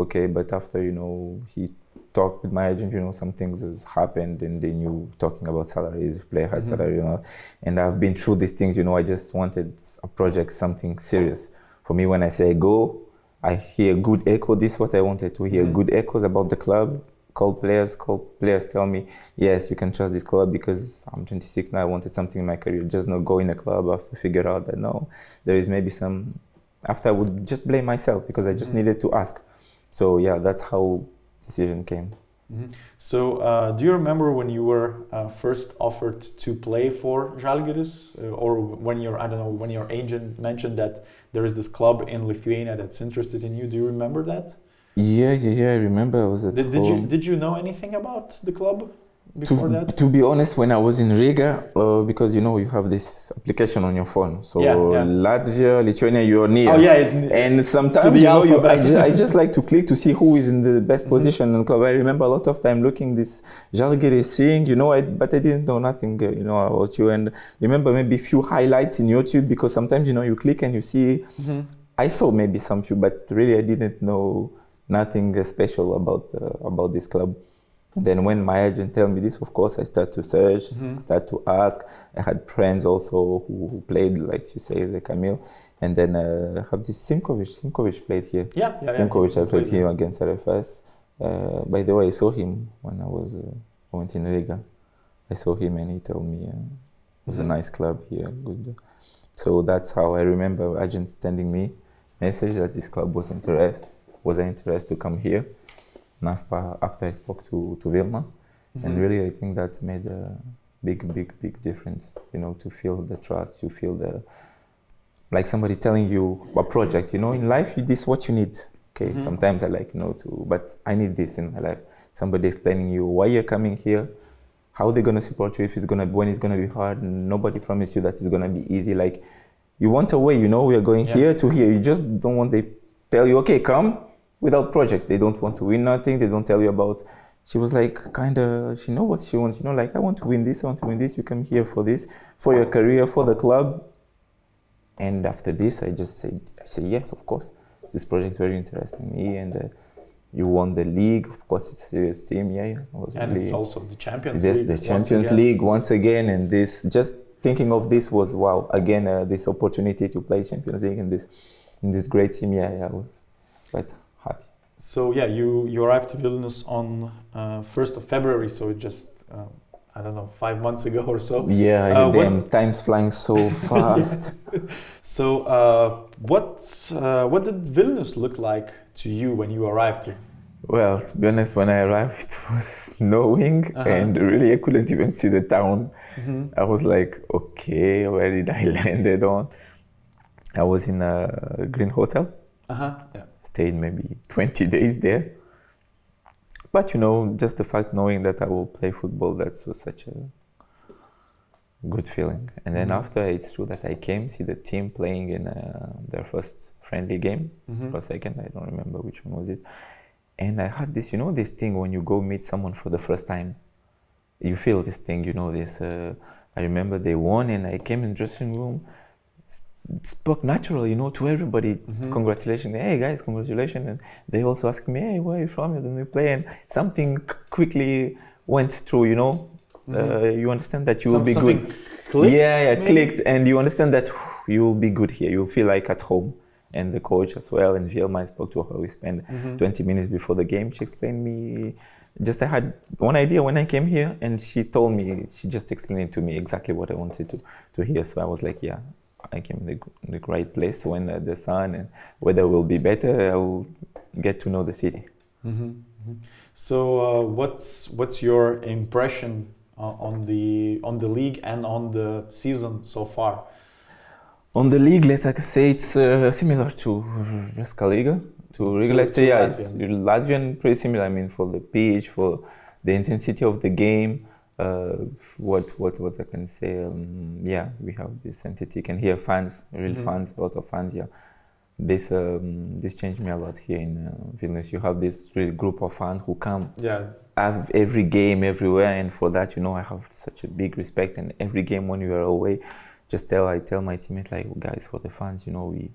okay, but after you know he talked with my agent, you know some things happened, and they knew talking about salaries, if player had Mhm. salary, you know. And I've been through these things, you know. I just wanted a project, something serious. For me, when I say go, I hear good echo. This is what I wanted to hear: Mhm. good echoes about the club. Call players, call players, tell me yes, you can trust this club because I'm 26 now. I wanted something in my career. Just not go in a club after figure out that no, there is maybe some. After I would just blame myself because I just Mhm. needed to ask. So yeah, that's how decision came. Mhm. So, uh, do you remember when you were uh, first offered to play for Žalgiris, uh, or when your I don't know when your agent mentioned that there is this club in Lithuania that's interested in you? Do you remember that? Yeah, yeah, yeah. I remember I was at Did, did you did you know anything about the club before to, that? to be honest, when I was in Riga, uh, because you know you have this application on your phone. So Yeah, yeah. Latvia, Lithuania, you're near. Oh yeah, it, And sometimes you know, you, I, ju- I just like to click to see who is in the best Mhm. position in the club. I remember a lot of time looking this Žalgiris thing, you know, I, but I didn't know nothing, uh, you know, about you. And remember maybe a few highlights in YouTube because sometimes you know you click and you see. Mhm. I saw maybe some few, but really I didn't know nothing special about uh, about this club. And then when my agent tell me this, of course, I start to search, Mhm. start to ask. I had friends also who, who played, like you say, the Kamil. And then uh, I have this Simkovic. Simkovic played here. yeah, yeah, yeah. Simkovic, I played here against RFS. Uh, by the way, I saw him when I was uh, I went in Riga. I saw him and he told me uh, it was Mhm. a nice club here. Good. So that's how I remember agents sending me message that this club was interested. Was interested to come here? Naspa after I spoke to, to Vilma. And Mhm. really, I think that's made a big, big, big difference. You know, to feel the trust, to feel the like somebody telling you a project. You know, in life, you, this is what you need. Okay, Mhm. sometimes I like you know to, but I need this in my life. Somebody explaining you why you're coming here, how they're gonna support you if it's gonna when it's gonna be hard. Nobody promise you that it's gonna be easy. Like you want a way. You know, we are going Yeah. here to here. You just don't want they tell you okay, come without project. They don't want to win nothing. They don't tell you about she was like kind of she know what she wants you know like i want to win this i want to win this you come here for this for your career for the club and after this i just said i said yes of course this project is very interesting me and uh, you won the league of course it's a serious team yeah, yeah. I was and really, it's also the Champions this League. the once champions again. league once again and this just thinking of this was wow again uh, this opportunity to play champions league and this in this great team, yeah, yeah, I was quite. So yeah, you you arrived to Vilnius on uh, first of February, so it just um, I don't know five months ago or so. Yeah, uh, damn, time's flying so fast. *laughs* so uh, what uh, what did Vilnius look like to you when you arrived here? Well, to be honest, when I arrived, it was snowing, -huh. and really I couldn't even see the town. Mm -hmm. I was like, okay, where did I *laughs* landed on? I was in a green hotel. Uh-huh. Yeah. Stayed maybe *laughs* 20 days there. But you know, just the fact knowing that I will play football, that was such a good feeling. And then mm-hmm. after, it's true that I came see the team playing in uh, their first friendly game, mm-hmm. or second, I don't remember which one was it. And I had this, you know, this thing when you go meet someone for the first time, you feel this thing, you know, this. Uh, I remember they won, and I came in dressing room spoke natural, you know, to everybody. Mm-hmm. Congratulations, hey guys, congratulations. And they also asked me, hey, where are you from? You don't play, and something quickly went through, you know. Mm-hmm. Uh, you understand that you Some, will be good. Clicked, yeah, yeah, maybe? clicked, and you understand that you will be good here. You will feel like at home. And the coach as well, and Vilma, I spoke to her. We spent mm-hmm. 20 minutes before the game. She explained me just I had one idea when I came here, and she told me, she just explained to me exactly what I wanted to, to hear. So I was like, yeah, I came in the, the right place when uh, the sun and weather will be better. I will get to know the city. Mm-hmm. Mm-hmm. So, uh, what's what's your impression uh, on the on the league and on the season so far? On the league, let's say it's uh, similar to Virslīga. To Riga, say, yeah, Latvian. Latvian, pretty similar. I mean, for the pitch, for the intensity of the game what what what I can say. Um, yeah, we have this entity. can hear fans, real mm-hmm. fans, a lot of fans. Yeah, this um, this changed me a lot here in uh, Vilnius. You have this real group of fans who come. Yeah. Have every game everywhere, and for that, you know, I have such a big respect. And every game when we are away, just tell I tell my teammates like, guys, for the fans, you know, we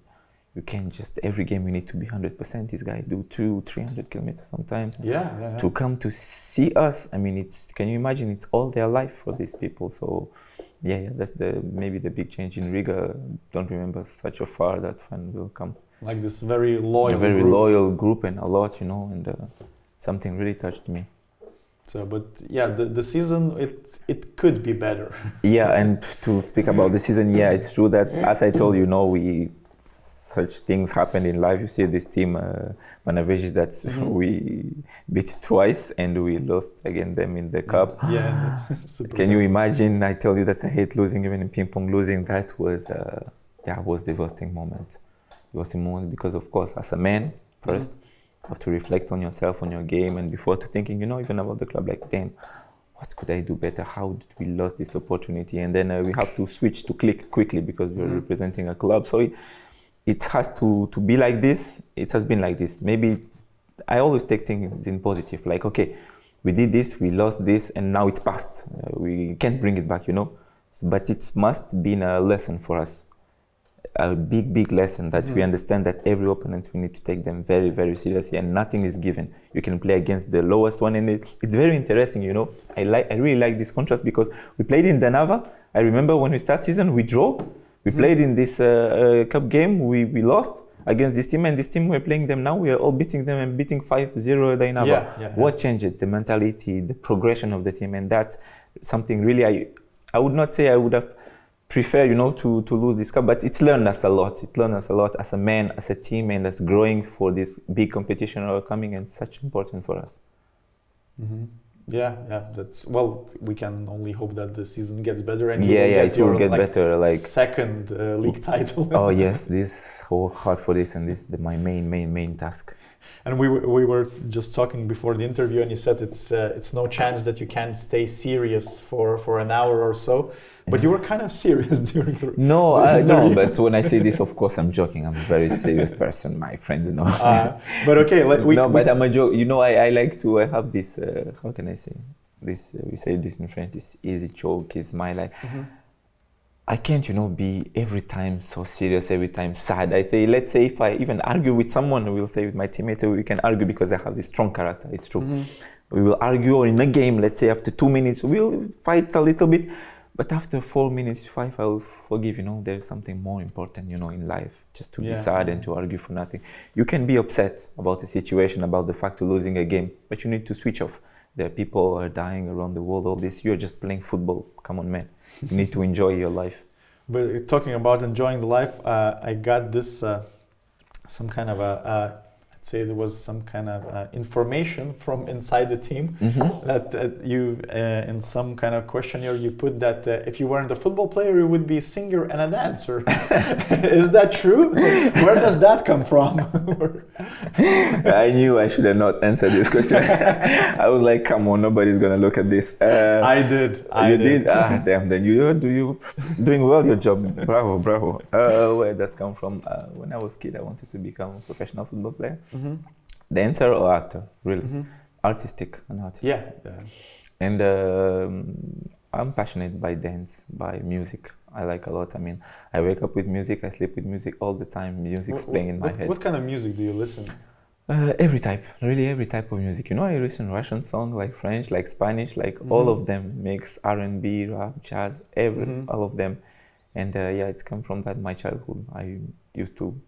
you can't just every game you need to be 100% this guy do two 300 kilometers sometimes. Yeah, yeah, yeah, to come to see us i mean it's can you imagine? It's all their life for these people. So yeah, yeah that's the maybe the big change in riga. Don't remember such a far that fan will come. Like this very loyal a very group. loyal group and a lot you know and uh, something really touched me. So but yeah the, the season it it could be better. *laughs* Yeah and to speak about the season yeah it's true that as i told you know we such things happen in life. You see this team, uh, that mm-hmm. *laughs* we beat twice and we lost again them in the cup. Yeah. *laughs* Can you imagine? I tell you that I hate losing, even in ping pong. Losing that was, uh, yeah, was devastating moment. It was a moment because, of course, as a man, 1st mm-hmm. you have to reflect on yourself, on your game, and before to thinking, you know, even about the club, like, damn, what could I do better? How did we lose this opportunity? And then uh, we have to switch to click quickly because we're mm-hmm. representing a club. So. It, it has to, to be like this. It has been like this. Maybe I always take things in positive. Like, okay, we did this, we lost this, and now it's past. Uh, we can't bring it back, you know. So, but it must be a lesson for us, a big, big lesson that mm-hmm. we understand that every opponent we need to take them very, very seriously, and nothing is given. You can play against the lowest one, and it, it's very interesting, you know. I like, I really like this contrast because we played in Dainava. I remember when we start season, we draw we mm-hmm. played in this uh, uh, cup game, we, we lost against this team, and this team we're playing them now. We are all beating them and beating 5 0 Dainava. Yeah, yeah, what changed? The mentality, the progression of the team, and that's something really I, I would not say I would have preferred, you know, to, to lose this cup, but it's learned us a lot. It learned us a lot as a man, as a team, and as growing for this big competition coming, and such important for us. Mm-hmm. Yeah, yeah, that's well. We can only hope that the season gets better and yeah, yeah, it will get like, better. Like second uh, league title. oh *laughs* yes, this whole hard for this, and this is my main, main, main task. And we we were just talking before the interview, and you said it's uh, it's no chance that you can stay serious for for an hour or so. But you were kind of *laughs* serious during the no, *laughs* uh, no. But when I say this, of course, I'm joking. I'm a very serious person. My friends know. Uh, but okay, like, we, no, we, but I'm a joke. You know, I, I like to I have this. Uh, how can I say this? Uh, we say this in French. This easy joke is my life. Mm-hmm. I can't, you know, be every time so serious, every time sad. I say, let's say if I even argue with someone, we'll say with my teammate, we can argue because I have this strong character. It's true. Mm-hmm. We will argue, or in a game, let's say after two minutes, we'll fight a little bit But after four minutes, five, I will forgive. You know, there's something more important, you know, in life. Just to Yeah. be sad and to argue for nothing. You can be upset about the situation, about the fact of losing a game, but you need to switch off. There are people are dying around the world. All this, you're just playing football. Come on, man. You need to enjoy your life. *laughs* But talking about enjoying the life, uh, I got this uh, some kind of a say there was some kind of uh, information from inside the team Mm-hmm. that, that you uh, in some kind of questionnaire you put that uh, if you weren't a football player you would be a singer and a dancer. *laughs* Is that true? Where does that come from? *laughs* I knew I should have not answered this question. *laughs* I was like, come on, nobody's gonna look at this. Uh, I did. I you did? Ah, damn. Then you do you doing well your job. Bravo, bravo. Uh, where does come from? Uh, when I was kid, I wanted to become a professional football player. Mhm. Dancer or actor? Really? Mhm. Artistic, an artist. Yeah. yeah. And um, I'm passionate by dance, by music. I like a lot. I mean, I wake up with music. I sleep with music all the time. Music's What- playing in my what, head. What kind of music do you listen? Uh, every type, really every type of music. You know, I listen Russian song, like French, like Spanish, like all Mhm. of them. Mix R and B, rap, jazz, every Mhm. all of them. And uh, yeah, it's come from that my childhood. I used to,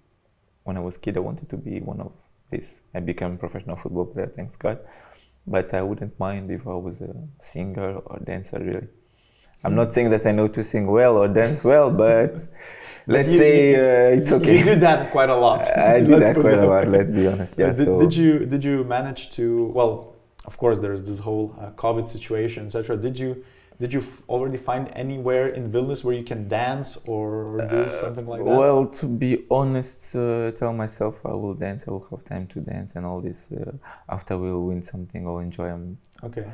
when I was kid, I wanted to be one of this. I became a professional football player, thanks God. But I wouldn't mind if I was a singer or dancer. Really, I'm not saying that I know to sing well or dance well, *laughs* but let's you- say uh, it's okay. You do that quite a lot. *laughs* I do Let's that quite a lot. Let's be honest. Yeah. Did, so did you did you manage to well of course there's this whole uh, covid situation etc did you did you f- already find anywhere in vilnius where you can dance or, or do Uh, something like that Well, to be honest, uh, tell myself I will dance. I will have time to dance and all this. Uh, after we will win something or enjoy. Um, okay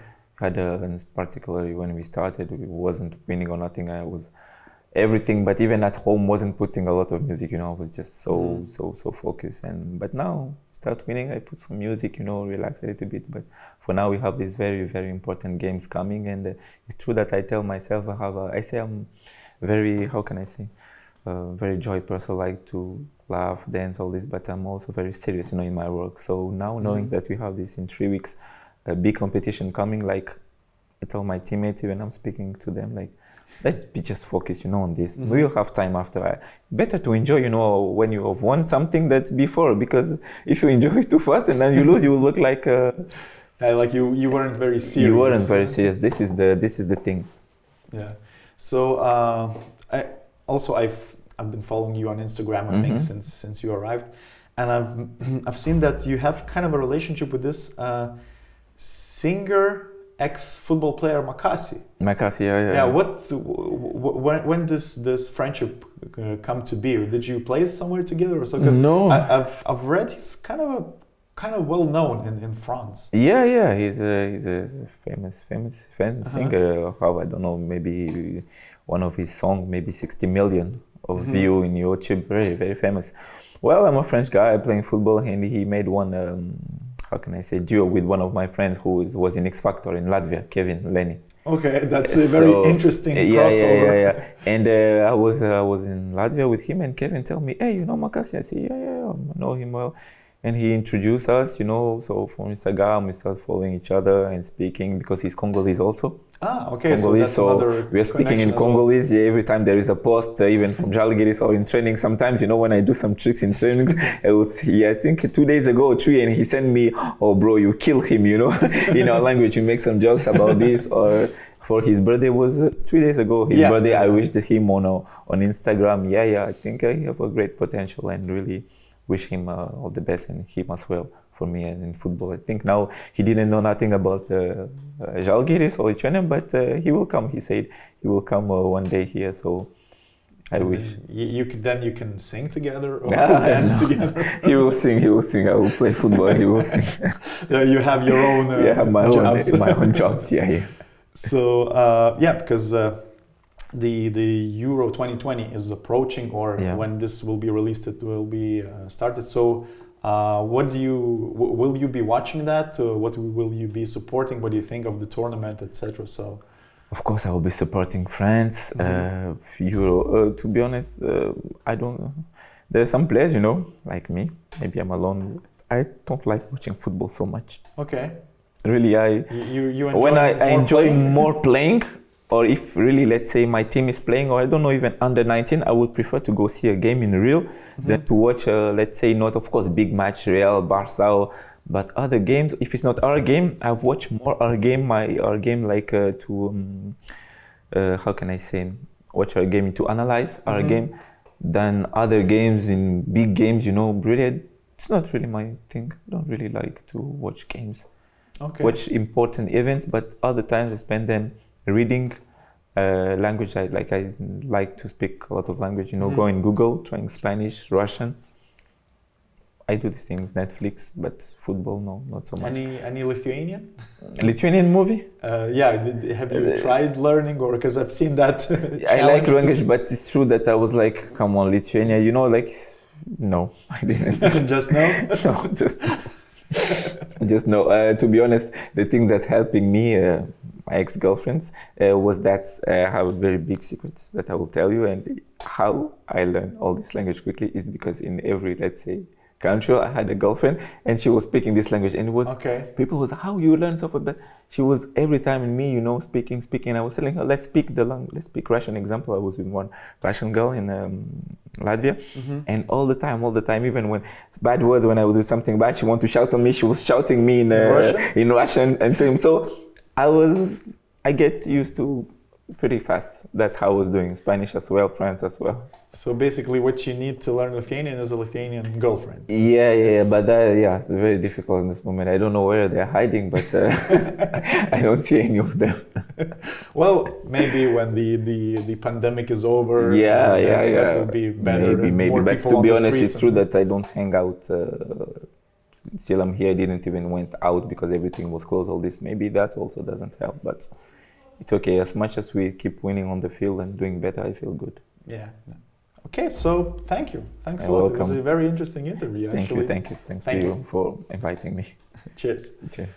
had and particularly when we started, we wasn't winning or nothing. I was everything, but even at home, wasn't putting a lot of music. You know, I was just so Mhm. so so focused. And but now start winning, I put some music. You know, relax a little bit. But for now, we have these very very important games coming, and uh, it's true that I tell myself I have. A, I say I'm very how can I say uh, very joy person like to laugh dance all this but i'm also very serious you know in my work so now knowing Mhm. that we have this in three weeks a big competition coming like i tell my teammates when i'm speaking to them like let's be just focused you know on this Mhm. we'll have time after I, better to enjoy you know when you have won something that's before because if you enjoy it *laughs* too fast and then you lose you will look like uh, yeah, like you you weren't very serious you weren't very serious this is the this is the thing yeah so uh, i also i've i've been following you on instagram i think Mhm. since since you arrived and i've *clears throat* i've seen that you have kind of a relationship with this uh, singer ex football player makasi Makasi, yeah, yeah. Yeah, what w- w- when when does this friendship uh, come to be? Did you play somewhere together or so? Because no I've I've read he's kind of a kind of well known in, in France. Yeah, yeah, he's a he's a, famous famous famous Uh-huh. singer. How I don't know, maybe one of his song, maybe 60 million of Mhm. view in YouTube. Very very famous. Well, I'm a French guy playing football, and he made one. Um, how can I say duo with one of my friends who is, was in X Factor in Latvia, Kevin Lenny. Okay, that's a very So, interesting yeah, crossover. Yeah, yeah, yeah. And uh, I was uh, I was in Latvia with him, and Kevin tell me, "Hey, you know Makasi?" I say, "Yeah, yeah, yeah, I know him well." And he introduced us, you know. So from Instagram, we start following each other and speaking because he's Congolese also. Ah, okay, so Congolese, that's so another. We are speaking in as well. Congolese. Yeah, every time there is a post, uh, even from Žalgiris or in training. Sometimes, you know, when I do some tricks in trainings, *laughs* I would see, I think two days ago three, and he sent me, "Oh, bro, you kill him," you know, *laughs* in our *laughs* language. We make some jokes about this or for his birthday was uh, three days ago. His Yeah. birthday, I wished him on uh, on Instagram. Yeah, yeah, I think I have a great potential and really wish him uh, all the best and him as well for me and in football. I think now he didn't know nothing about uh, uh, Žalgiris or Lithuania, but uh, he will come. He said he will come uh, one day here. So I And wish You, can then you can sing together or *laughs* Ah, dance together. *laughs* he will sing. He will sing. I will play football. He will sing. *laughs* yeah, you have your own uh, yeah, my jobs. own my own jobs. Yeah, yeah. So uh, yeah, because uh, the the Euro 2020 is approaching, or Yeah. when this will be released, it will be uh, started. So. Uh, what do you w- will you be watching that? Uh, what will you be supporting? What do you think of the tournament, etc.? So Of course, I will be supporting France, uh, Euro. Uh, to be honest, uh, I don't. There are some players, you know, like me. Maybe I'm alone. I don't like watching football so much. okay, Really, I you you, you enjoy when I, I enjoy playing? more playing or if really, let's say, my team is playing, or I don't know, even under 19, I would prefer to go see a game in real mm-hmm. than to watch, uh, let's say, not of course big match, Real, Barca, but other games. If it's not our game, I've watched more our game, my our game like uh, to, um, uh, how can I say, watch our game to analyze our mm-hmm. game than other games in big games. You know, really, it's not really my thing. I don't really like to watch games. Okay. Watch important events, but other times I spend them reading uh, language. I like. I like to speak a lot of language. You know, mm-hmm. go in Google, trying Spanish, Russian. I do these things, Netflix, but football, no, not so much. Any any Lithuanian? Lithuanian movie? Uh, yeah, have you uh, tried learning or because I've seen that? *laughs* I like language, but it's true that I was like, come on, Lithuania, you know, like, no, I didn't. *laughs* just no. *laughs* no, just just no. Uh, to be honest, the thing that's helping me. Uh, my ex-girlfriends uh, was that uh, I have a very big secret that I will tell you and how I learned all this language quickly is because in every let's say country I had a girlfriend and she was speaking this language and it was okay. people was how you learn so fast but she was every time in me you know speaking speaking I was telling her let's speak the language let's speak Russian example I was with one Russian girl in um, Latvia mm-hmm. and all the time all the time even when bad words when I would do something bad she want to shout on me she was shouting me in, uh, Russian? in Russian and saying so I was I get used to pretty fast. That's how I was doing Spanish as well, French as well. So basically, what you need to learn Lithuanian is a Lithuanian girlfriend. Yeah, yeah, but that, yeah, it's very difficult in this moment. I don't know where they're hiding, but uh, *laughs* I don't see any of them. *laughs* well, maybe when the, the, the pandemic is over, yeah, yeah, that, yeah, that will be better. Maybe, maybe. But to be honest, it's true that I don't hang out. Uh, still, I'm here. I didn't even went out because everything was closed. All this, maybe that also doesn't help, but it's okay. As much as we keep winning on the field and doing better, I feel good. Yeah. Okay, so thank you. Thanks You're a lot. Welcome. It was a very interesting interview. Thank actually. you, thank you. Thanks thank you. you for inviting me. *laughs* Cheers. Cheers.